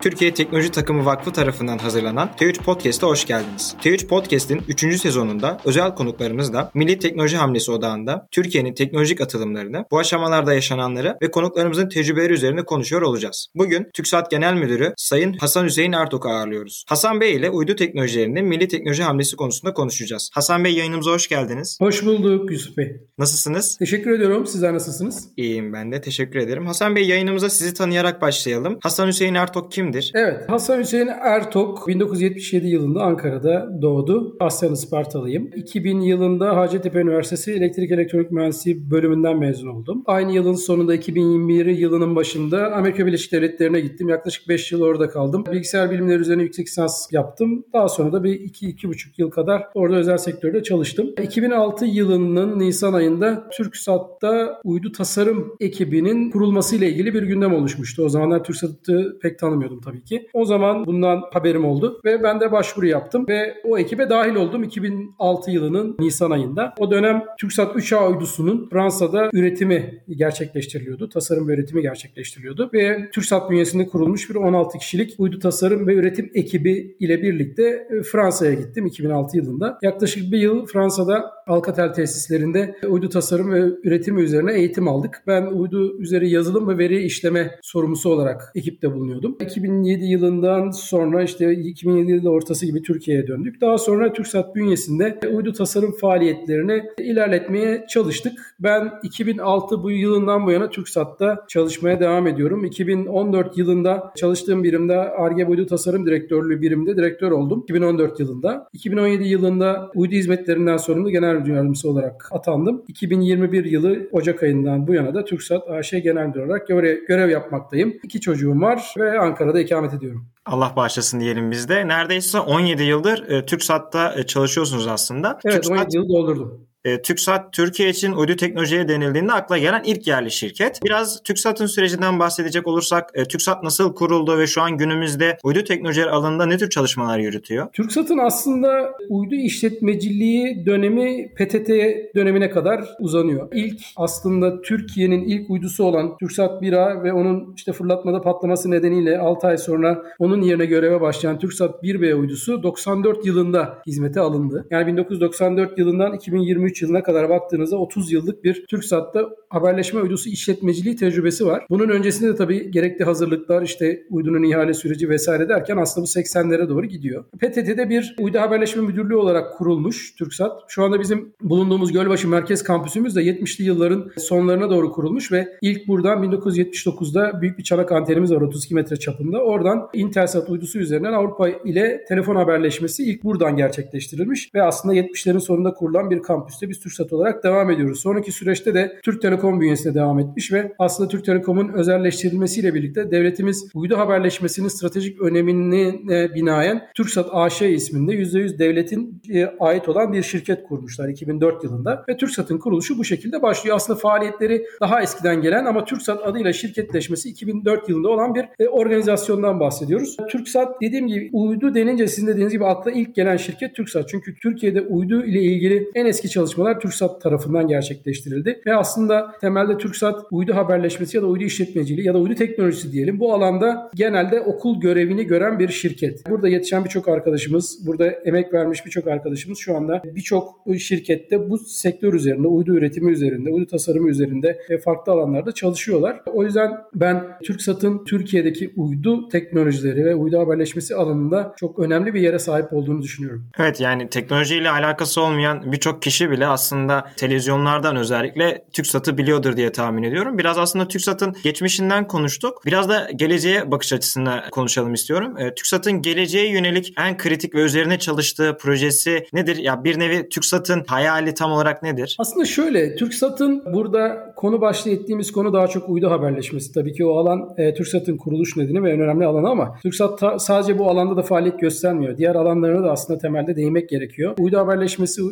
Türkiye Teknoloji Takımı Vakfı tarafından hazırlanan T3 Podcast'a hoş geldiniz. T3 Podcast'in 3. sezonunda özel konuklarımızla Milli Teknoloji Hamlesi Odağı'nda Türkiye'nin teknolojik atılımlarını, bu aşamalarda yaşananları ve konuklarımızın tecrübeleri üzerine konuşuyor olacağız. Bugün TÜKSAT Genel Müdürü Sayın Hasan Hüseyin Ertok'u ağırlıyoruz. Hasan Bey ile uydu teknolojilerinin Milli Teknoloji Hamlesi konusunda konuşacağız. Hasan Bey yayınımıza hoş geldiniz. Hoş bulduk Yusuf Bey. Nasılsınız? Teşekkür ediyorum. Sizler nasılsınız? İyiyim ben de. Teşekkür ederim. Hasan Bey yayınımıza sizi tanıyarak başlayalım. Hasan Hüseyin Ertok kimdir? Evet. Hasan Hüseyin Ertok 1977 yılında Ankara'da doğdu. Aslen Ispartalıyım. 2000 yılında Hacettepe Üniversitesi Elektrik Elektronik Mühendisliği bölümünden mezun oldum. Aynı yılın sonunda 2021 yılının başında Amerika Birleşik Devletleri'ne gittim. Yaklaşık 5 yıl orada kaldım. Bilgisayar bilimleri üzerine yüksek lisans yaptım. Daha sonra da bir 2-2,5 yıl kadar orada özel sektörde çalıştım. 2006 yılının Nisan ayında TürkSat'ta uydu tasarım ekibinin kurulmasıyla ilgili bir gündem oluşmuştu. O zamanlar TürkSat'ı pek tanımıyordum tabii ki. O zaman bundan haberim oldu ve ben de başvuru yaptım ve o ekibe dahil oldum 2006 yılının Nisan ayında. O dönem TürkSat 3A uydusunun Fransa'da üretimi gerçekleştiriliyordu. Tasarım ve üretimi gerçekleştiriliyordu ve TürkSat bünyesinde kurulmuş bir 16 kişilik uydu tasarım ve üretim ekibi ile birlikte e, Fransa'ya gittim 2006 yılında. Yaklaşık bir yıl Fransa'da Alcatel tesislerinde uydu tasarım ve üretimi üzerine eğitim aldık. Ben uydu üzeri yazılım ve veri işleme sorumlusu olarak ekipte bulunuyordum. 2007 yılından sonra işte 2007 yılı ortası gibi Türkiye'ye döndük. Daha sonra TürkSat bünyesinde uydu tasarım faaliyetlerini ilerletmeye çalıştık. Ben 2006 bu yılından bu yana TürkSat'ta çalışmaya devam ediyorum. 2014 yılında çalıştığım birimde ARGE Uydu Tasarım Direktörlüğü biriminde direktör oldum. 2014 yılında. 2017 yılında uydu hizmetlerinden sorumlu genel müdür yardımcısı olarak atandım. 2021 yılı Ocak ayından bu yana da TürkSat AŞ Genel Müdür olarak görev yapmaktayım. İki çocuğum var ve Ankara'da ikamet ediyorum. Allah bağışlasın diyelim biz de. Neredeyse 17 yıldır e, TürkSat'ta e, çalışıyorsunuz aslında. Evet TürkSat, 17 yıl doldurdum. E, TürkSat Türkiye için uydu teknolojiye denildiğinde akla gelen ilk yerli şirket. Biraz TürkSat'ın sürecinden bahsedecek olursak e, TürkSat nasıl kuruldu ve şu an günümüzde uydu teknolojileri alanında ne tür çalışmalar yürütüyor? TürkSat'ın aslında uydu işletmeciliği dönemi PTT dönemine kadar uzanıyor. İlk aslında Türkiye'nin ilk uydusu olan TürkSat 1A ve onun işte fırlatmada patlaması nedeniyle 6 ay sonra onun yerine göreve başlayan TürkSat 1B uydusu 94 yılında hizmete alındı. Yani 1994 yılından 2023 yılına kadar baktığınızda 30 yıllık bir TürkSat'ta haberleşme uydusu işletmeciliği tecrübesi var. Bunun öncesinde de tabii gerekli hazırlıklar işte uydunun ihale süreci vesaire derken aslında bu 80'lere doğru gidiyor. PTT'de bir uydu haberleşme müdürlüğü olarak kurulmuş TürkSat. Şu anda bizim bulunduğumuz Gölbaşı Merkez Kampüsümüz de 70'li yılların sonlarına doğru kurulmuş ve ilk buradan 1979'da büyük bir çanak antenimiz var 32 metre çapında. Oradan Intelsat uydusu üzerinden Avrupa ile telefon haberleşmesi ilk buradan gerçekleştirilmiş ve aslında 70'lerin sonunda kurulan bir kampüste biz TürkSat olarak devam ediyoruz. Sonraki süreçte de Türk Telekom bünyesinde devam etmiş ve aslında Türk Telekom'un özelleştirilmesiyle birlikte devletimiz uydu haberleşmesinin stratejik önemine binaen TürkSat AŞ isminde %100 devletin e, ait olan bir şirket kurmuşlar 2004 yılında ve TürkSat'ın kuruluşu bu şekilde başlıyor. Aslında faaliyetleri daha eskiden gelen ama TürkSat adıyla şirketleşmesi 2004 yılında olan bir e, organizasyondan bahsediyoruz. TürkSat dediğim gibi uydu denince sizin dediğiniz gibi akla ilk gelen şirket TürkSat. Çünkü Türkiye'de uydu ile ilgili en eski çalışmalar TürkSat tarafından gerçekleştirildi. Ve aslında temelde TürkSat uydu haberleşmesi ya da uydu işletmeciliği ya da uydu teknolojisi diyelim. Bu alanda genelde okul görevini gören bir şirket. Burada yetişen birçok arkadaşımız, burada emek vermiş birçok arkadaşımız şu anda birçok şirkette bu sektör üzerinde, uydu üretimi üzerinde, uydu tasarımı üzerinde ve farklı alanlarda çalışıyorlar. O yüzden ben TürkSat'ın Türkiye'deki uydu teknolojileri ve uydu haberleşmesi alanında çok önemli bir yere sahip olduğunu düşünüyorum. Evet yani teknolojiyle alakası olmayan birçok kişi bile aslında televizyonlardan özellikle TürkSat'ı biliyordur diye tahmin ediyorum. Biraz aslında TürkSat'ın geçmişinden konuştuk. Biraz da geleceğe bakış açısına konuşalım istiyorum. E, TürkSat'ın geleceğe yönelik en kritik ve üzerine çalıştığı projesi nedir? Ya bir nevi TürkSat'ın hayali tam olarak nedir? Aslında şöyle TürkSat'ın burada konu başlığı ettiğimiz konu daha çok uydu haberleşmesi. Tabii ki o alan e, TürkSat'ın kuruluş nedeni ve en önemli alanı ama TürkSat ta, sadece bu alanda da faaliyet göstermiyor. Diğer alanlarına da aslında temelde değinmek gerekiyor. Uydu haberleşmesi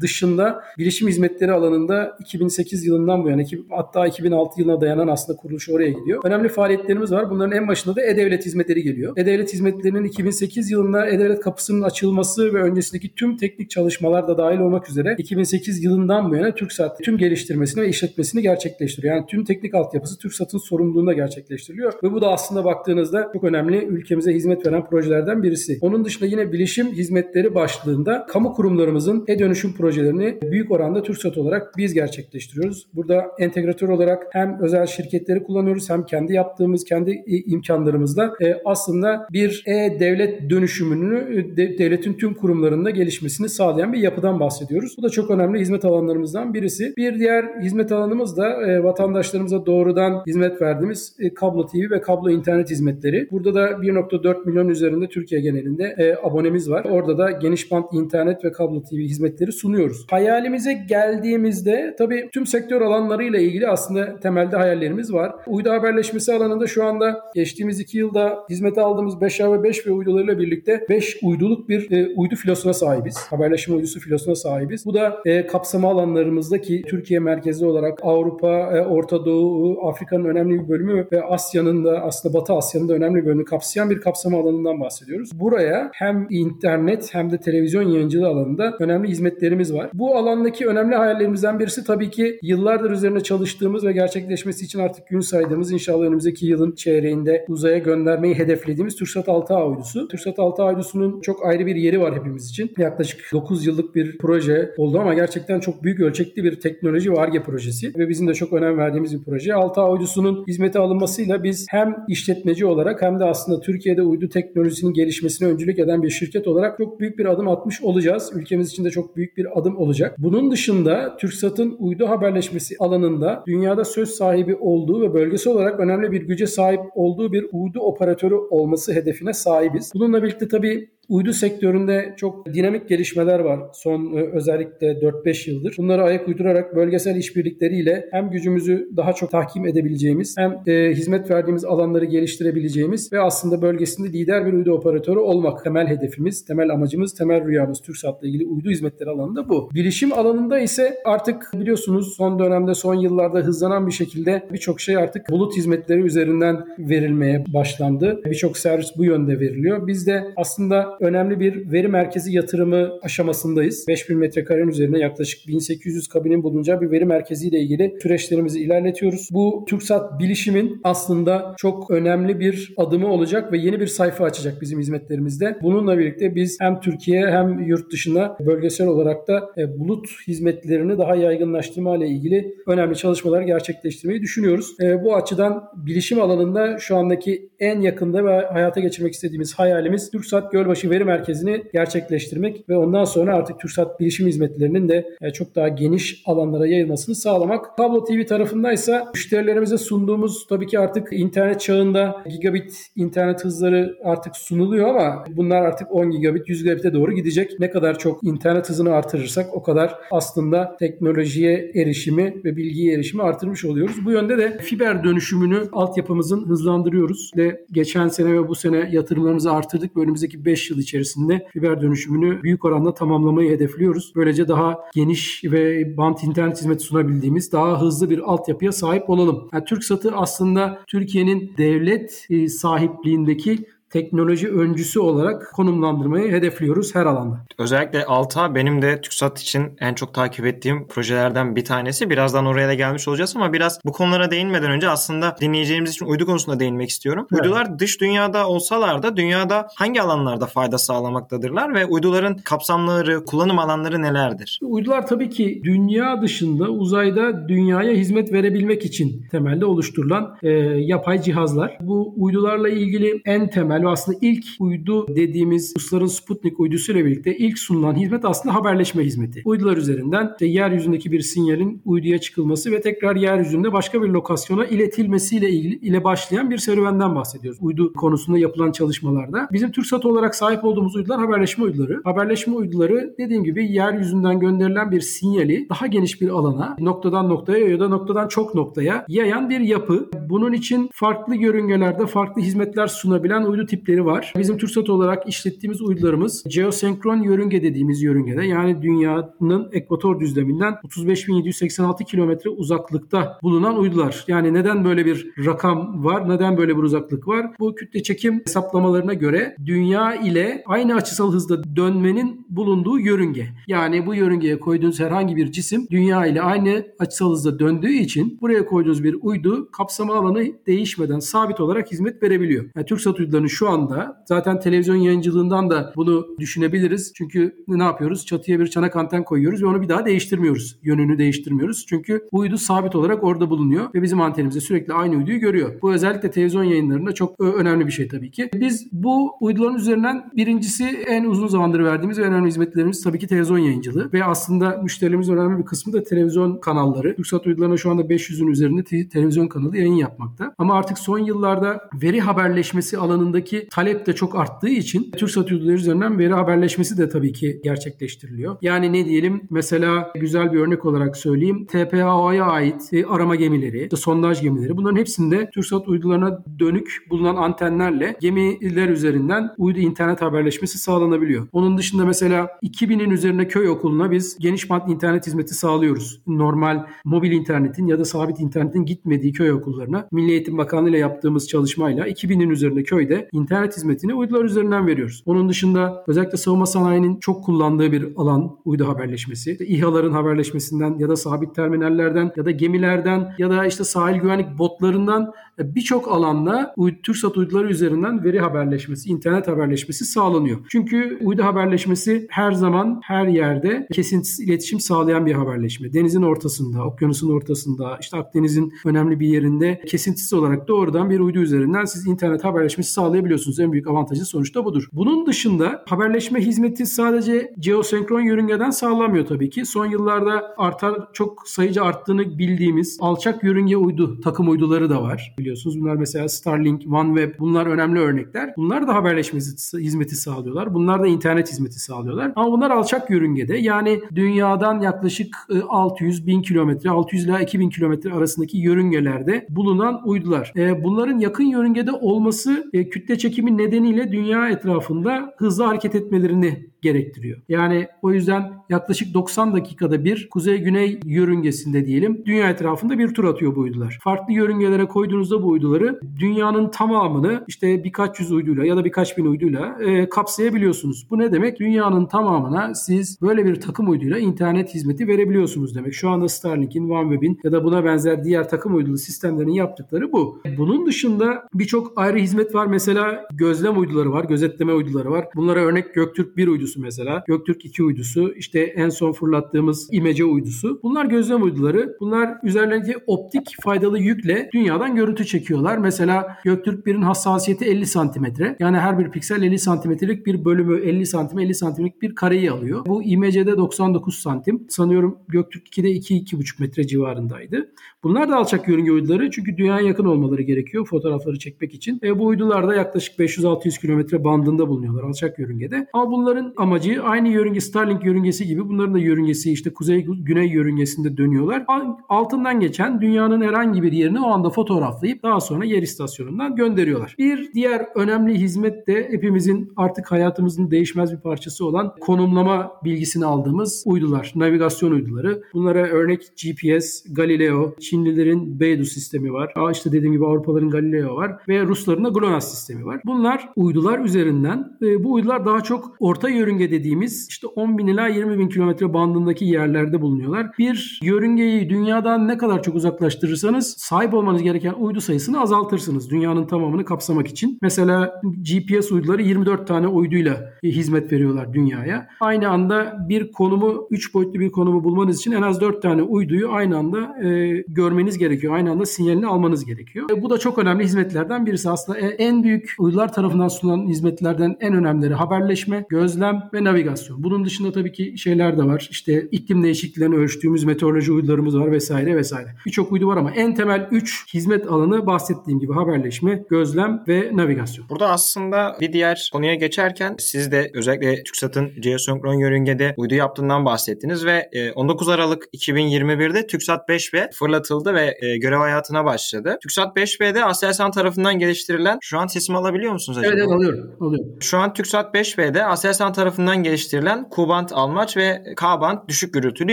dışında bilişim hizmetleri alanında 2008 yılından bu yana hatta 2006 yılına dayanan aslında kuruluş oraya gidiyor. Önemli faaliyetlerimiz var. Bunların en başında da E-Devlet hizmetleri geliyor. E-Devlet hizmetlerinin 2008 yılında E-Devlet kapısının açılması ve öncesindeki tüm teknik çalışmalar da dahil olmak üzere 2008 yılından bu yana TürkSat tüm geliştirmesini ve işletmesini gerçekleştiriyor. Yani tüm teknik altyapısı TürkSat'ın sorumluluğunda gerçekleştiriliyor ve bu da aslında baktığınızda çok önemli ülkemize hizmet veren projelerden birisi. Onun dışında yine bilişim hizmetleri başlığında kamu kurumlarımızın e-dönüşüm projelerini büyük oranda TürkSat olarak biz gerçekleştiriyoruz. Burada entegratör olarak hem özel şirketleri kullanıyoruz hem kendi yaptığımız kendi imkanlarımızla e, aslında bir e-devlet dönüşümünü e, devletin tüm kurumlarında gelişmesini sağlayan bir yapıdan bahsediyoruz. Bu da çok önemli hizmet alanlarımızdan birisi. Bir diğer hizmet alanımız da e, vatandaşlarımıza doğrudan hizmet verdiğimiz e, kablo TV ve kablo internet hizmetleri. Burada da 1.4 milyon üzerinde Türkiye genelinde e, abonemiz var. Orada da geniş bant internet ve kablo TV hizmetleri sunuyoruz. Hayalimize geldiğimizde tabii tüm sektör alanlarıyla ilgili aslında temelde hayallerimiz var. Uydu haberleşmesi alanında şu anda geçtiğimiz iki yılda hizmete aldığımız 5A ve 5 ve uydularıyla birlikte 5 uyduluk bir e, uydu filosuna sahibiz. Haberleşme uydusu filosuna sahibiz. Bu da e, kapsama alanlarımızdaki Türkiye merkezli olarak Avrupa, e, Orta Doğu, Afrika'nın önemli bir bölümü ve Asya'nın da aslında Batı Asya'nın da önemli bir bölümünü kapsayan bir kapsama alanından bahsediyoruz. Buraya hem internet hem de televizyon yayıncılığı alanında önemli hizmetlerimiz var. Bu alandaki önemli hayallerimizden birisi tabii ki yıllardır üzerine çalıştığımız ve gerçekleşmesi için artık gün saydığımız inşallah önümüzdeki yılın çeyreğinde uzaya göndermeyi hedeflediğimiz TürkSat 6A uydusu. TürkSat 6A uydusunun çok ayrı bir yeri var hepimiz için. Yaklaşık 9 yıllık bir proje oldu ama gerçekten çok büyük ölçekli bir teknoloji ve ARGE projesi ve bizim de çok önem verdiğimiz bir proje. 6A uydusunun hizmete alınmasıyla biz hem işletmeci olarak hem de aslında Türkiye'de uydu teknolojisinin gelişmesine öncülük eden bir şirket olarak çok büyük bir adım atmış olacağız. Ülkemiz için de çok büyük bir adım olacak. Bunun dışında TürkSat'ın uydu haberleşmesi alanında dünyada söz sahibi olduğu ve bölgesi olarak önemli bir güce sahip olduğu bir uydu operatörü olması hedefine sahibiz. Bununla birlikte tabii Uydu sektöründe çok dinamik gelişmeler var son e, özellikle 4-5 yıldır. Bunları ayak uydurarak bölgesel işbirlikleriyle hem gücümüzü daha çok tahkim edebileceğimiz hem e, hizmet verdiğimiz alanları geliştirebileceğimiz ve aslında bölgesinde lider bir uydu operatörü olmak temel hedefimiz, temel amacımız, temel rüyamız TürkSat'la ilgili uydu hizmetleri alanında bu. Bilişim alanında ise artık biliyorsunuz son dönemde son yıllarda hızlanan bir şekilde birçok şey artık bulut hizmetleri üzerinden verilmeye başlandı. Birçok servis bu yönde veriliyor. Biz de aslında önemli bir veri merkezi yatırımı aşamasındayız. 5000 metrekarenin üzerine yaklaşık 1800 kabinin bulunacağı bir veri merkezi ile ilgili süreçlerimizi ilerletiyoruz. Bu TürkSat bilişimin aslında çok önemli bir adımı olacak ve yeni bir sayfa açacak bizim hizmetlerimizde. Bununla birlikte biz hem Türkiye hem yurt dışına bölgesel olarak da e, bulut hizmetlerini daha yaygınlaştırma ile ilgili önemli çalışmalar gerçekleştirmeyi düşünüyoruz. E, bu açıdan bilişim alanında şu andaki en yakında ve hayata geçirmek istediğimiz hayalimiz TürkSat Gölbaşı veri merkezini gerçekleştirmek ve ondan sonra artık TürkSat bilişim hizmetlerinin de e, çok daha geniş alanlara yayılmasını sağlamak. Kablo TV tarafındaysa müşterilerimize sunduğumuz tabii ki artık internet çağında gigabit internet hızları artık sunuluyor ama bunlar artık 10 gigabit 100 gigabit'e doğru gidecek. Ne kadar çok internet hızını artırırsak o kadar aslında teknolojiye erişimi ve bilgiye erişimi artırmış oluyoruz. Bu yönde de fiber dönüşümünü altyapımızın hızlandırıyoruz ve geçen sene ve bu sene yatırımlarımızı artırdık ve önümüzdeki 5 yıl yıl içerisinde fiber dönüşümünü büyük oranda tamamlamayı hedefliyoruz. Böylece daha geniş ve bant internet hizmeti sunabildiğimiz daha hızlı bir altyapıya sahip olalım. Yani TürkSat'ı aslında Türkiye'nin devlet e, sahipliğindeki teknoloji öncüsü olarak konumlandırmayı hedefliyoruz her alanda. Özellikle Alta benim de TÜKSAT için en çok takip ettiğim projelerden bir tanesi. Birazdan oraya da gelmiş olacağız ama biraz bu konulara değinmeden önce aslında dinleyeceğimiz için uydu konusunda değinmek istiyorum. Evet. Uydular dış dünyada olsalar da dünyada hangi alanlarda fayda sağlamaktadırlar ve uyduların kapsamları, kullanım alanları nelerdir? Uydular tabii ki dünya dışında uzayda dünyaya hizmet verebilmek için temelde oluşturulan e, yapay cihazlar. Bu uydularla ilgili en temel ve aslında ilk uydu dediğimiz Rusların Sputnik uydusuyla birlikte ilk sunulan hizmet aslında haberleşme hizmeti. Uydular üzerinden işte yeryüzündeki bir sinyalin uyduya çıkılması ve tekrar yeryüzünde başka bir lokasyona iletilmesiyle ilgili ile başlayan bir serüvenden bahsediyoruz. Uydu konusunda yapılan çalışmalarda. Bizim TürkSat olarak sahip olduğumuz uydular haberleşme uyduları. Haberleşme uyduları dediğim gibi yeryüzünden gönderilen bir sinyali daha geniş bir alana, noktadan noktaya ya da noktadan çok noktaya yayan bir yapı. Bunun için farklı yörüngelerde farklı hizmetler sunabilen uydu tipleri var. Bizim TürkSat olarak işlettiğimiz uydularımız geosenkron yörünge dediğimiz yörüngede yani dünyanın ekvator düzleminden 35.786 kilometre uzaklıkta bulunan uydular. Yani neden böyle bir rakam var? Neden böyle bir uzaklık var? Bu kütle çekim hesaplamalarına göre dünya ile aynı açısal hızda dönmenin bulunduğu yörünge. Yani bu yörüngeye koyduğunuz herhangi bir cisim dünya ile aynı açısal hızda döndüğü için buraya koyduğunuz bir uydu kapsama alanı değişmeden sabit olarak hizmet verebiliyor. Yani TürkSat uydularının şu anda zaten televizyon yayıncılığından da bunu düşünebiliriz. Çünkü ne yapıyoruz? Çatıya bir çanak anten koyuyoruz ve onu bir daha değiştirmiyoruz. Yönünü değiştirmiyoruz. Çünkü uydu sabit olarak orada bulunuyor ve bizim antenimizde sürekli aynı uyduyu görüyor. Bu özellikle televizyon yayınlarında çok önemli bir şey tabii ki. Biz bu uyduların üzerinden birincisi en uzun zamandır verdiğimiz ve önemli hizmetlerimiz tabii ki televizyon yayıncılığı ve aslında müşterilerimizin önemli bir kısmı da televizyon kanalları. TürkSat uydularına şu anda 500'ün üzerinde televizyon kanalı yayın yapmakta. Ama artık son yıllarda veri haberleşmesi alanındaki talep de çok arttığı için TürkSat uyduları üzerinden veri haberleşmesi de tabii ki gerçekleştiriliyor. Yani ne diyelim mesela güzel bir örnek olarak söyleyeyim. TPAO'ya ait e, arama gemileri, sondaj gemileri bunların hepsinde TürkSat uydularına dönük bulunan antenlerle gemiler üzerinden uydu internet haberleşmesi sağlanabiliyor. Onun dışında mesela 2000'in üzerinde köy okuluna biz geniş bant internet hizmeti sağlıyoruz. Normal mobil internetin ya da sabit internetin gitmediği köy okullarına Milli Eğitim Bakanlığı ile yaptığımız çalışmayla 2000'in üzerinde köyde internet hizmetini uydular üzerinden veriyoruz. Onun dışında özellikle savunma sanayinin çok kullandığı bir alan uydu haberleşmesi. İşte İHA'ların haberleşmesinden ya da sabit terminallerden ya da gemilerden ya da işte sahil güvenlik botlarından birçok alanda TürkSat uyduları üzerinden veri haberleşmesi, internet haberleşmesi sağlanıyor. Çünkü uydu haberleşmesi her zaman her yerde kesintisiz iletişim sağlayan bir haberleşme. Denizin ortasında, okyanusun ortasında, işte Akdeniz'in önemli bir yerinde kesintisiz olarak doğrudan bir uydu üzerinden siz internet haberleşmesi sağlayabiliyorsunuz. En büyük avantajı sonuçta budur. Bunun dışında haberleşme hizmeti sadece geosenkron yörüngeden sağlanmıyor tabii ki. Son yıllarda artar çok sayıca arttığını bildiğimiz alçak yörünge uydu takım uyduları da var biliyorsunuz. Bunlar mesela Starlink, OneWeb bunlar önemli örnekler. Bunlar da haberleşme hizmeti sağlıyorlar. Bunlar da internet hizmeti sağlıyorlar. Ama bunlar alçak yörüngede. Yani dünyadan yaklaşık 600 e, bin kilometre, 600 ila 2000 kilometre arasındaki yörüngelerde bulunan uydular. E, bunların yakın yörüngede olması e, çekimi nedeniyle dünya etrafında hızlı hareket etmelerini gerektiriyor. Yani o yüzden yaklaşık 90 dakikada bir kuzey-güney yörüngesinde diyelim dünya etrafında bir tur atıyor bu uydular. Farklı yörüngelere koyduğunuzda bu uyduları dünyanın tamamını işte birkaç yüz uyduyla ya da birkaç bin uyduyla e, kapsayabiliyorsunuz. Bu ne demek? Dünyanın tamamına siz böyle bir takım uyduyla internet hizmeti verebiliyorsunuz demek. Şu anda Starlink'in, OneWeb'in ya da buna benzer diğer takım uydulu sistemlerin yaptıkları bu. Bunun dışında birçok ayrı hizmet var. Mesela gözlem uyduları var, gözetleme uyduları var. Bunlara örnek Göktürk 1 uydusu uydusu mesela. Göktürk 2 uydusu, işte en son fırlattığımız İmece uydusu. Bunlar gözlem uyduları. Bunlar üzerlerindeki optik faydalı yükle dünyadan görüntü çekiyorlar. Mesela Göktürk 1'in hassasiyeti 50 santimetre. Yani her bir piksel 50 santimetrelik bir bölümü 50 santim 50 santimlik bir kareyi alıyor. Bu İmece'de 99 santim. Sanıyorum Göktürk 2'de 2-2,5 metre civarındaydı. Bunlar da alçak yörünge uyduları çünkü dünyaya yakın olmaları gerekiyor fotoğrafları çekmek için. E, bu uydular da yaklaşık 500-600 kilometre bandında bulunuyorlar alçak yörüngede. Ama bunların amacı aynı yörünge Starlink yörüngesi gibi bunların da yörüngesi işte kuzey güney yörüngesinde dönüyorlar. Altından geçen dünyanın herhangi bir yerini o anda fotoğraflayıp daha sonra yer istasyonundan gönderiyorlar. Bir diğer önemli hizmet de hepimizin artık hayatımızın değişmez bir parçası olan konumlama bilgisini aldığımız uydular, navigasyon uyduları. Bunlara örnek GPS, Galileo, Çinlilerin Beidou sistemi var. Aa işte dediğim gibi Avrupalıların Galileo var ve Rusların da GLONASS sistemi var. Bunlar uydular üzerinden e, bu uydular daha çok orta yörünge dediğimiz işte 10 bin ila 20 bin kilometre bandındaki yerlerde bulunuyorlar. Bir yörüngeyi dünyadan ne kadar çok uzaklaştırırsanız sahip olmanız gereken uydu sayısını azaltırsınız. Dünyanın tamamını kapsamak için. Mesela GPS uyduları 24 tane uyduyla e, hizmet veriyorlar dünyaya. Aynı anda bir konumu 3 boyutlu bir konumu bulmanız için en az 4 tane uyduyu aynı anda e, görmeniz gerekiyor. Aynı anda sinyalini almanız gerekiyor. E, bu da çok önemli hizmetlerden birisi. Aslında e, en büyük uydular tarafından sunulan hizmetlerden en önemlileri haberleşme, gözlem gözlem ve navigasyon. Bunun dışında tabii ki şeyler de var. İşte iklim değişikliklerini ölçtüğümüz meteoroloji uydularımız var vesaire vesaire. Birçok uydu var ama en temel 3 hizmet alanı bahsettiğim gibi haberleşme, gözlem ve navigasyon. Burada aslında bir diğer konuya geçerken siz de özellikle TÜKSAT'ın geosenkron yörüngede uydu yaptığından bahsettiniz ve 19 e, Aralık 2021'de TÜKSAT 5B fırlatıldı ve e, görev hayatına başladı. TÜKSAT 5B'de Aselsan tarafından geliştirilen şu an sesimi alabiliyor musunuz acaba? Evet, evet alıyorum, alıyorum. Şu an TÜKSAT 5B'de Aselsan tarafından geliştirilen Q-band almaç ve K-band düşük gürültülü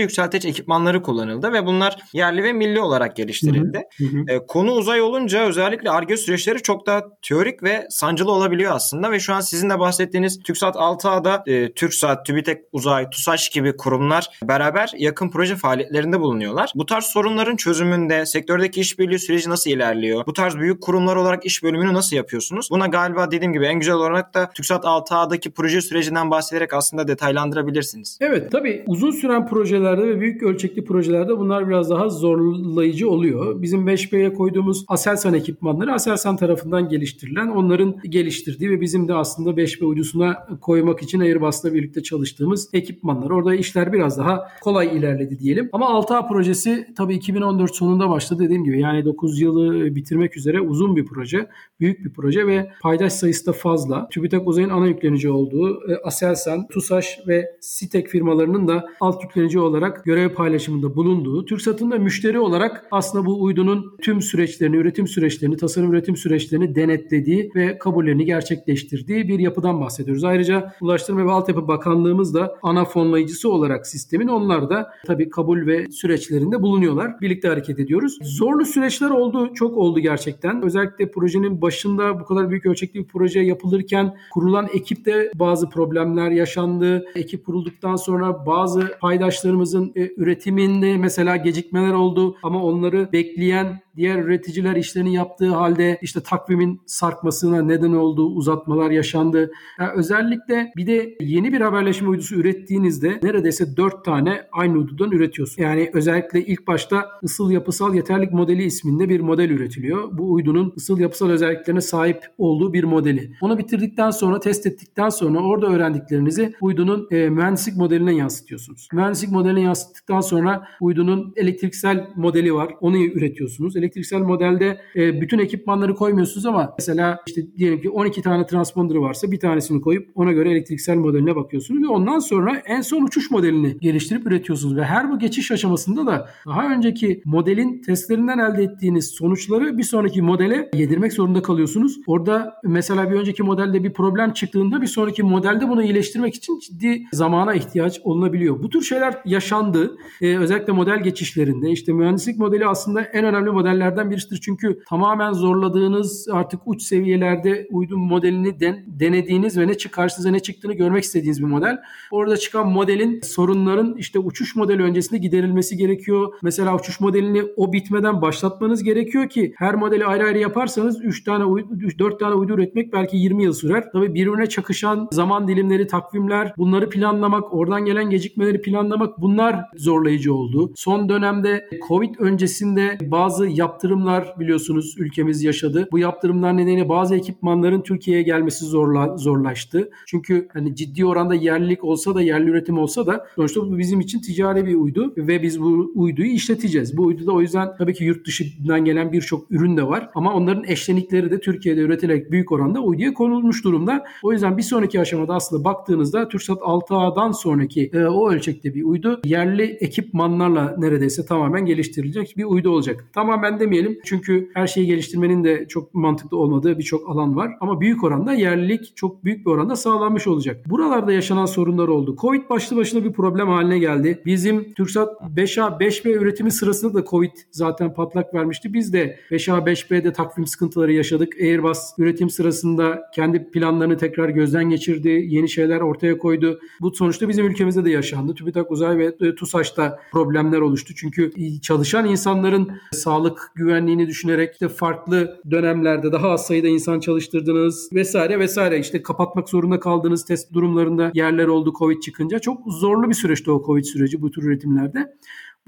yükseltiç ekipmanları kullanıldı ve bunlar yerli ve milli olarak geliştirildi. Hı hı. E, konu uzay olunca özellikle ARGE süreçleri çok daha teorik ve sancılı olabiliyor aslında ve şu an sizin de bahsettiğiniz TÜKSAT 6A'da e, TÜRKSAT, TÜBİTEK Uzay, TUSAŞ gibi kurumlar beraber yakın proje faaliyetlerinde bulunuyorlar. Bu tarz sorunların çözümünde sektördeki işbirliği süreci nasıl ilerliyor? Bu tarz büyük kurumlar olarak iş bölümünü nasıl yapıyorsunuz? Buna galiba dediğim gibi en güzel olarak da TÜKSAT 6A'daki proje sürecinden bahsederek aslında detaylandırabilirsiniz. Evet tabii uzun süren projelerde ve büyük ölçekli projelerde bunlar biraz daha zorlayıcı oluyor. Bizim 5B'ye koyduğumuz Aselsan ekipmanları Aselsan tarafından geliştirilen, onların geliştirdiği ve bizim de aslında 5B uydusuna koymak için Airbus'la birlikte çalıştığımız ekipmanlar. Orada işler biraz daha kolay ilerledi diyelim. Ama 6A projesi tabii 2014 sonunda başladı dediğim gibi. Yani 9 yılı bitirmek üzere uzun bir proje. Büyük bir proje ve paydaş sayısı da fazla. TÜBİTAK Uzay'ın ana yüklenici olduğu e, Aselsan, TUSAŞ ve SİTEK firmalarının da alt yüklenici olarak görev paylaşımında bulunduğu, TürkSat'ın da müşteri olarak aslında bu uydunun tüm süreçlerini, üretim süreçlerini, tasarım üretim süreçlerini denetlediği ve kabullerini gerçekleştirdiği bir yapıdan bahsediyoruz. Ayrıca Ulaştırma ve Altyapı Bakanlığımız da ana fonlayıcısı olarak sistemin onlar da tabii kabul ve süreçlerinde bulunuyorlar. Birlikte hareket ediyoruz. Zorlu süreçler oldu, çok oldu gerçekten. Özellikle projenin başında bu kadar büyük ölçekli bir proje yapılırken kurulan ekipte bazı problemler yaşandı. Ekip kurulduktan sonra bazı paydaşlarımızın e, üretiminde mesela gecikmeler oldu ama onları bekleyen diğer üreticiler işlerini yaptığı halde işte takvimin sarkmasına neden olduğu uzatmalar yaşandı. Yani özellikle bir de yeni bir haberleşme uydusu ürettiğinizde neredeyse 4 tane aynı uydudan üretiyorsun. Yani özellikle ilk başta ısıl yapısal yeterlik modeli isminde bir model üretiliyor. Bu uydunun ısıl yapısal özelliklerine sahip olduğu bir modeli. Onu bitirdikten sonra test ettikten sonra orada öğrendiklerinizi uydunun e, mühendislik modeline yansıtıyorsunuz. Mühendislik modeline yansıttıktan sonra uydunun elektriksel modeli var. Onu üretiyorsunuz elektriksel modelde e, bütün ekipmanları koymuyorsunuz ama mesela işte diyelim ki 12 tane transponder'ı varsa bir tanesini koyup ona göre elektriksel modeline bakıyorsunuz ve ondan sonra en son uçuş modelini geliştirip üretiyorsunuz ve her bu geçiş aşamasında da daha önceki modelin testlerinden elde ettiğiniz sonuçları bir sonraki modele yedirmek zorunda kalıyorsunuz. Orada mesela bir önceki modelde bir problem çıktığında bir sonraki modelde bunu iyileştirmek için ciddi zamana ihtiyaç olunabiliyor. Bu tür şeyler yaşandı. Ee, özellikle model geçişlerinde işte mühendislik modeli aslında en önemli model modellerden birisidir. Çünkü tamamen zorladığınız artık uç seviyelerde uydu modelini den, denediğiniz ve ne karşınıza ne çıktığını görmek istediğiniz bir model. Orada çıkan modelin sorunların işte uçuş modeli öncesinde giderilmesi gerekiyor. Mesela uçuş modelini o bitmeden başlatmanız gerekiyor ki her modeli ayrı ayrı yaparsanız 3 tane uydu, 4 tane uydu üretmek belki 20 yıl sürer. Tabii birbirine çakışan zaman dilimleri, takvimler, bunları planlamak, oradan gelen gecikmeleri planlamak bunlar zorlayıcı oldu. Son dönemde Covid öncesinde bazı yaptırımlar biliyorsunuz ülkemiz yaşadı. Bu yaptırımlar nedeniyle bazı ekipmanların Türkiye'ye gelmesi zorla, zorlaştı. Çünkü hani ciddi oranda yerlilik olsa da yerli üretim olsa da sonuçta bu bizim için ticari bir uydu ve biz bu uyduyu işleteceğiz. Bu uyduda o yüzden tabii ki yurt dışından gelen birçok ürün de var ama onların eşlenikleri de Türkiye'de üretilerek büyük oranda uyduya konulmuş durumda. O yüzden bir sonraki aşamada aslında baktığınızda TürkSat 6A'dan sonraki e, o ölçekte bir uydu yerli ekipmanlarla neredeyse tamamen geliştirilecek bir uydu olacak. Tamamen tamamen demeyelim. Çünkü her şeyi geliştirmenin de çok mantıklı olmadığı birçok alan var. Ama büyük oranda yerlilik çok büyük bir oranda sağlanmış olacak. Buralarda yaşanan sorunlar oldu. Covid başlı başına bir problem haline geldi. Bizim TürkSat 5A 5B üretimi sırasında da Covid zaten patlak vermişti. Biz de 5A 5B'de takvim sıkıntıları yaşadık. Airbus üretim sırasında kendi planlarını tekrar gözden geçirdi. Yeni şeyler ortaya koydu. Bu sonuçta bizim ülkemizde de yaşandı. TÜBİTAK Uzay ve TUSAŞ'ta problemler oluştu. Çünkü çalışan insanların sağlık sağlık güvenliğini düşünerek işte farklı dönemlerde daha az sayıda insan çalıştırdınız vesaire vesaire işte kapatmak zorunda kaldığınız test durumlarında yerler oldu Covid çıkınca. Çok zorlu bir süreçti o Covid süreci bu tür üretimlerde.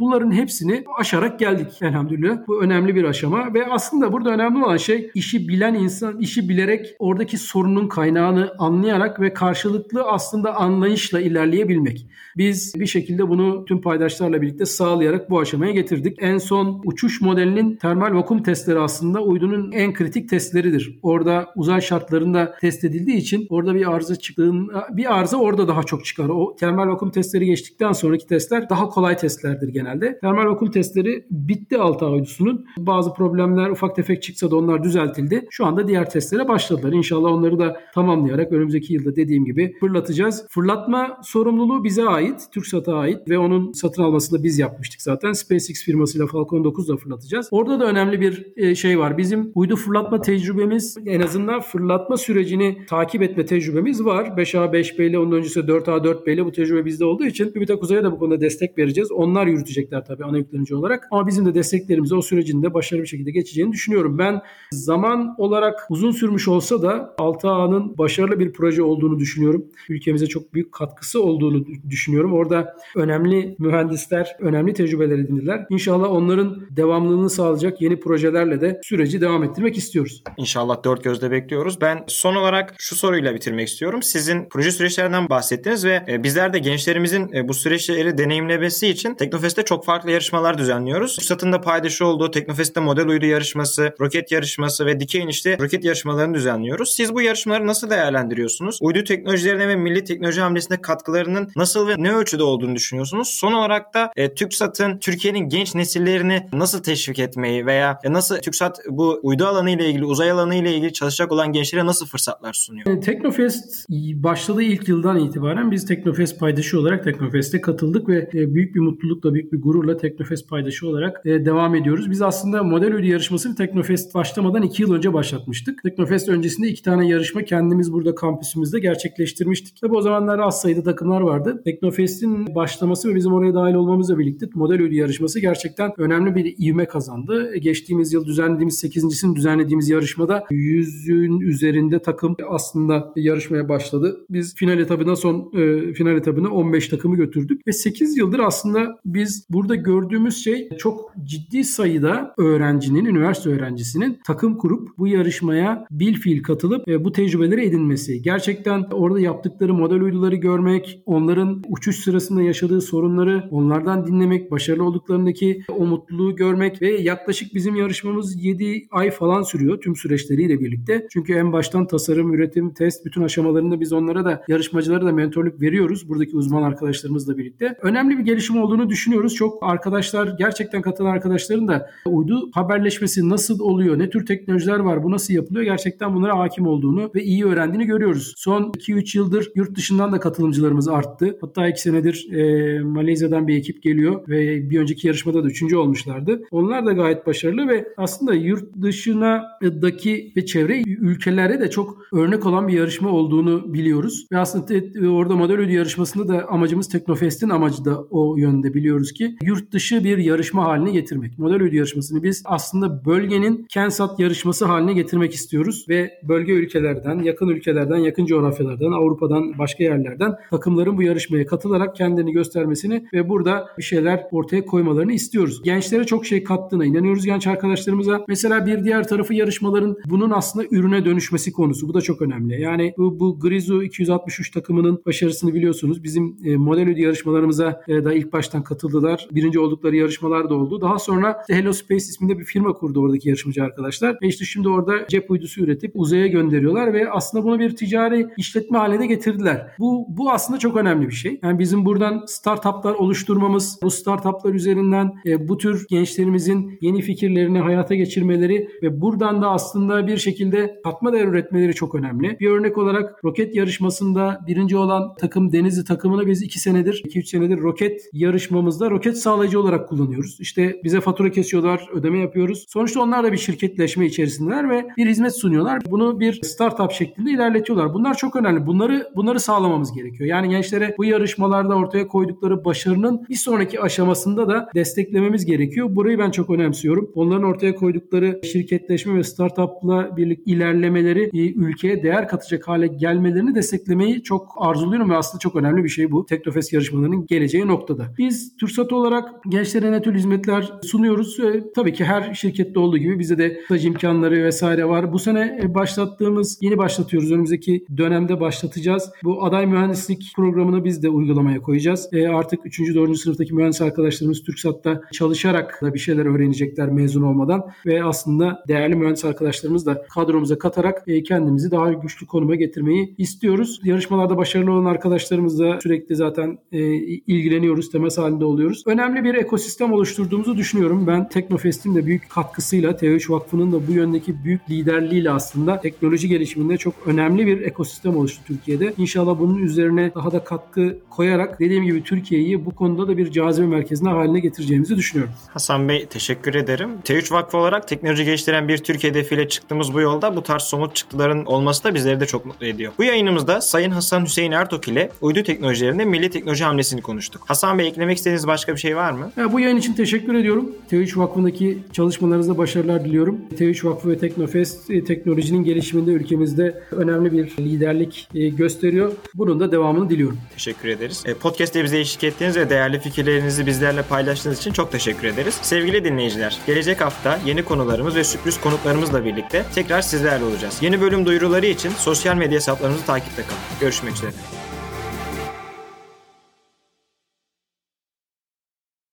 Bunların hepsini aşarak geldik elhamdülillah. Bu önemli bir aşama ve aslında burada önemli olan şey işi bilen insan, işi bilerek oradaki sorunun kaynağını anlayarak ve karşılıklı aslında anlayışla ilerleyebilmek. Biz bir şekilde bunu tüm paydaşlarla birlikte sağlayarak bu aşamaya getirdik. En son uçuş modelinin termal vakum testleri aslında uydunun en kritik testleridir. Orada uzay şartlarında test edildiği için orada bir arıza çıktığında bir arıza orada daha çok çıkar. O termal vakum testleri geçtikten sonraki testler daha kolay testlerdir genelde. Termal vakum testleri bitti Altağ uydusunun. Bazı problemler ufak tefek çıksa da onlar düzeltildi. Şu anda diğer testlere başladılar. İnşallah onları da tamamlayarak önümüzdeki yılda dediğim gibi fırlatacağız. Fırlatma sorumluluğu bize ait, TürkSat'a ait ve onun satın almasını da biz yapmıştık zaten. SpaceX firmasıyla Falcon 9'da fırlatacağız. Orada da önemli bir e, şey var. Bizim uydu fırlatma tecrübemiz en azından fırlatma sürecini takip etme tecrübemiz var. 5A 5B ile onun öncesi 4A 4B ile bu tecrübe bizde olduğu için TÜBİTAK Uzay'a da bu konuda destek vereceğiz. Onlar yürütecekler tabii ana yüklenici olarak. Ama bizim de desteklerimizi o sürecin de başarılı bir şekilde geçeceğini düşünüyorum. Ben zaman olarak uzun sürmüş olsa da 6A'nın başarılı bir proje olduğunu düşünüyorum. Ülkemize çok büyük katkısı olduğunu düşünüyorum. Orada önemli mühendisler, önemli tecrübeler edindiler. İnşallah onların devamlılığını sağlayacak yeni projelerle de süreci devam ettirmek istiyoruz. İnşallah dört gözle bekliyoruz. Ben son olarak şu soruyla bitirmek istiyorum. Sizin proje süreçlerinden bahsettiniz ve e, bizler de gençlerimizin e, bu süreçleri deneyimlemesi için Teknofest'te çok farklı yarışmalar düzenliyoruz. TÜRSAT'ın da paydaşı olduğu Teknofest'te model uydu yarışması, roket yarışması ve dikey inişte roket yarışmalarını düzenliyoruz. Siz bu yarışmaları nasıl değerlendiriyorsunuz? Uydu teknolojilerine ve milli teknoloji hamlesinde katkılarının nasıl ve ne ölçüde olduğunu düşünüyorsunuz? Son olarak da e, TÜRKSAT'ın Türkiye'nin genç nesillerini nasıl teşvik etmeyi veya e, nasıl TÜRKSAT bu uydu alanı ile ilgili, uzay alanı ile ilgili çalışacak olan gençlere nasıl fırsatlar sunuyor? E, Teknofest başladığı ilk yıldan itibaren biz Teknofest paydaşı olarak Teknofest'e katıldık ve e, büyük bir mutlulukla, büyük bir gururla Teknofest paydaşı olarak e, devam ediyoruz. Biz aslında model uydu yarışmasını Teknofest başlamadan iki yıl önce başlatmıştık. Teknofest öncesinde iki tane yarışma kendimiz burada kampüsümüzde gerçekleştirmiştik. Tabi o zamanlar az sayıda takımlar vardı. Teknofest'in başlaması ve bizim oraya dahil olmamızla birlikte model uydu yarışması gerçekten önemli bir ivme kazandı. Geçtiğimiz yıl düzenlediğimiz 8.sini düzenlediğimiz yarışmada 100'ün üzerinde takım aslında yarışmaya başladı. Biz final etabına son e, final etabına 15 takımı götürdük ve 8 yıldır aslında biz burada gördüğümüz şey çok ciddi sayıda öğrencinin, üniversite öğrencisinin takım kurup bu yarışmaya bil fiil katılıp e, bu tecrübeleri edinmesi. Gerçekten orada yaptıkları model uyduları görmek, onların uçuş sırasında yaşadığı sorunları onlardan dinlemek, başarılı olduklarındaki o mutluluğu görmek ve yaklaşık bizim yarışmamız 7 ay falan sürüyor tüm süreçleriyle birlikte. Çünkü en baştan tasarım, üretim, test bütün aşamalarında biz onlara da yarışmacılara da mentorluk veriyoruz buradaki uzman arkadaşlarımızla birlikte. Önemli bir gelişim olduğunu düşünüyoruz. Çok arkadaşlar gerçekten katılan arkadaşların da uydu haberleşmesi nasıl oluyor, ne tür teknolojiler var, bu nasıl yapılıyor gerçekten bunlara hakim olduğunu ve iyi öğrendiğini görüyoruz. Son 2-3 yıldır yurt dışından da katılımcılarımız arttı. Hatta 2 senedir e, Malezya'dan bir ekip geliyor ve bir önceki yarışmada da 3. olmuşlardı. Onlar da gayet başarılı ve aslında yurt dışındaki ve çevre ülkelerde de çok örnek olan bir yarışma olduğunu biliyoruz. Ve aslında orada model ödü yarışmasında da amacımız Teknofest'in amacı da o yönde biliyoruz ki yurt dışı bir yarışma haline getirmek. Model ödü yarışmasını biz aslında bölgenin Kensat yarışması haline getirmek istiyoruz ve bölge ülkelerden, yakın ülkelerden, yakın coğrafyalardan, Avrupa'dan, başka yerlerden takımların bu yarışmaya katılarak kendini göstermesini ve burada bir şeyler ortaya koymalarını istiyoruz. Gençlere çok şey kattığına inanıyoruz genç arkadaşlarımıza. Mesela bir diğer tarafı yarışmaların bunun aslında ürüne dönüşmesi konusu. Bu da çok önemli. Yani bu, bu Grizu 263 takımının başarısını biliyorsunuz. Bizim e, model ödü yarışmalarımıza e, da ilk baştan katıldılar. Birinci oldukları yarışmalar da oldu. Daha sonra Hello Space isminde bir firma kurdu oradaki yarışmacı arkadaşlar. Ve işte şimdi orada cep uydusu üretip uzaya gönderiyorlar ve aslında bunu bir ticari işletme haline getirdiler. Bu, bu aslında çok önemli bir şey. Yani bizim buradan startuplar oluşturmamız, bu startuplar üzerinden e, bu tür gençlerimizin yeni fikirlerini hayata geçirmeleri ve buradan da aslında bir şekilde katma değer üretmeleri çok önemli. Bir örnek olarak roket yarışmasında birinci olan takım Denizli takımını biz 2 senedir, 2-3 senedir roket yarışmamızda roket sağlayıcı olarak kullanıyoruz. İşte bize fatura kesiyorlar, ödeme yapıyoruz. Sonuçta onlar da bir şirketleşme içerisindeler ve bir hizmet sunuyorlar. Bunu bir startup şeklinde ilerletiyorlar. Bunlar çok önemli. Bunları bunları sağlamamız gerekiyor. Yani gençlere bu yarışmalarda ortaya koydukları başarının bir sonraki aşamasında da desteklememiz gerekiyor. Burayı ben çok önemsiyorum. Onların ortaya koydukları şirketleşme ve startupla birlikte ilerlemeleri e, ülkeye değer katacak hale gelmelerini desteklemeyi çok arzuluyorum ve aslında çok önemli bir şey bu. Teknofest yarışmalarının geleceği noktada. Biz TÜRSAT TÜRKSAT olarak gençlere ne tür hizmetler sunuyoruz? E, tabii ki her şirkette olduğu gibi bize de staj imkanları vesaire var. Bu sene e, başlattığımız, yeni başlatıyoruz. Önümüzdeki dönemde başlatacağız. Bu aday mühendislik programını biz de uygulamaya koyacağız. E, artık 3. 4. sınıftaki mühendis arkadaşlarımız TÜRKSAT'ta çalışarak da bir şeyler öğrenecekler mezun olmadan ve aslında değerli mühendis arkadaşlarımız da kadromuza katarak e, kendimizi daha güçlü konuma getirmeyi istiyoruz. Yarışmalarda başarılı olan arkadaşlarımızla sürekli zaten e, ilgileniyoruz, temas halinde oluyoruz. Önemli bir ekosistem oluşturduğumuzu düşünüyorum. Ben Teknofest'in de büyük katkısıyla T3 Vakfı'nın da bu yöndeki büyük liderliğiyle aslında teknoloji gelişiminde çok önemli bir ekosistem oluştu Türkiye'de. İnşallah bunun üzerine daha da katkı koyarak dediğim gibi Türkiye'yi bu konuda da bir cazibe merkezine haline getireceğimizi düşünüyorum. Hasan Bey teşekkür ederim. T3 Vakfı olarak teknoloji geliştiren bir Türkiye hedefiyle çıktığımız bu yolda bu tarz somut çıktıların olması da bizleri de çok mutlu ediyor. Bu yayınımızda Sayın Hasan Hüseyin Ertok ile uydu teknolojilerinde milli teknoloji hamlesini konuştuk. Hasan Bey eklemek istediğiniz başka bir şey var mı? Ya, bu yayın için teşekkür ediyorum. T3 Vakfı'ndaki çalışmalarınızda başarılar diliyorum. T3 Vakfı ve Teknofest e, teknolojinin gelişiminde ülkemizde önemli bir liderlik e, gösteriyor. Bunun da devamını diliyorum. Teşekkür ederiz. E, Podcast'te bize eşlik ettiğiniz ve değerli fikirlerinizi bizlerle paylaştığınız için çok teşekkür ederiz. Sevgili dinleyiciler, gelecek hafta yeni konularımız ve sürpriz konuklarımızla birlikte tekrar sizlerle olacağız. Yeni bölüm duyuruları için sosyal medya hesaplarımızı takipte kalın. Görüşmek üzere.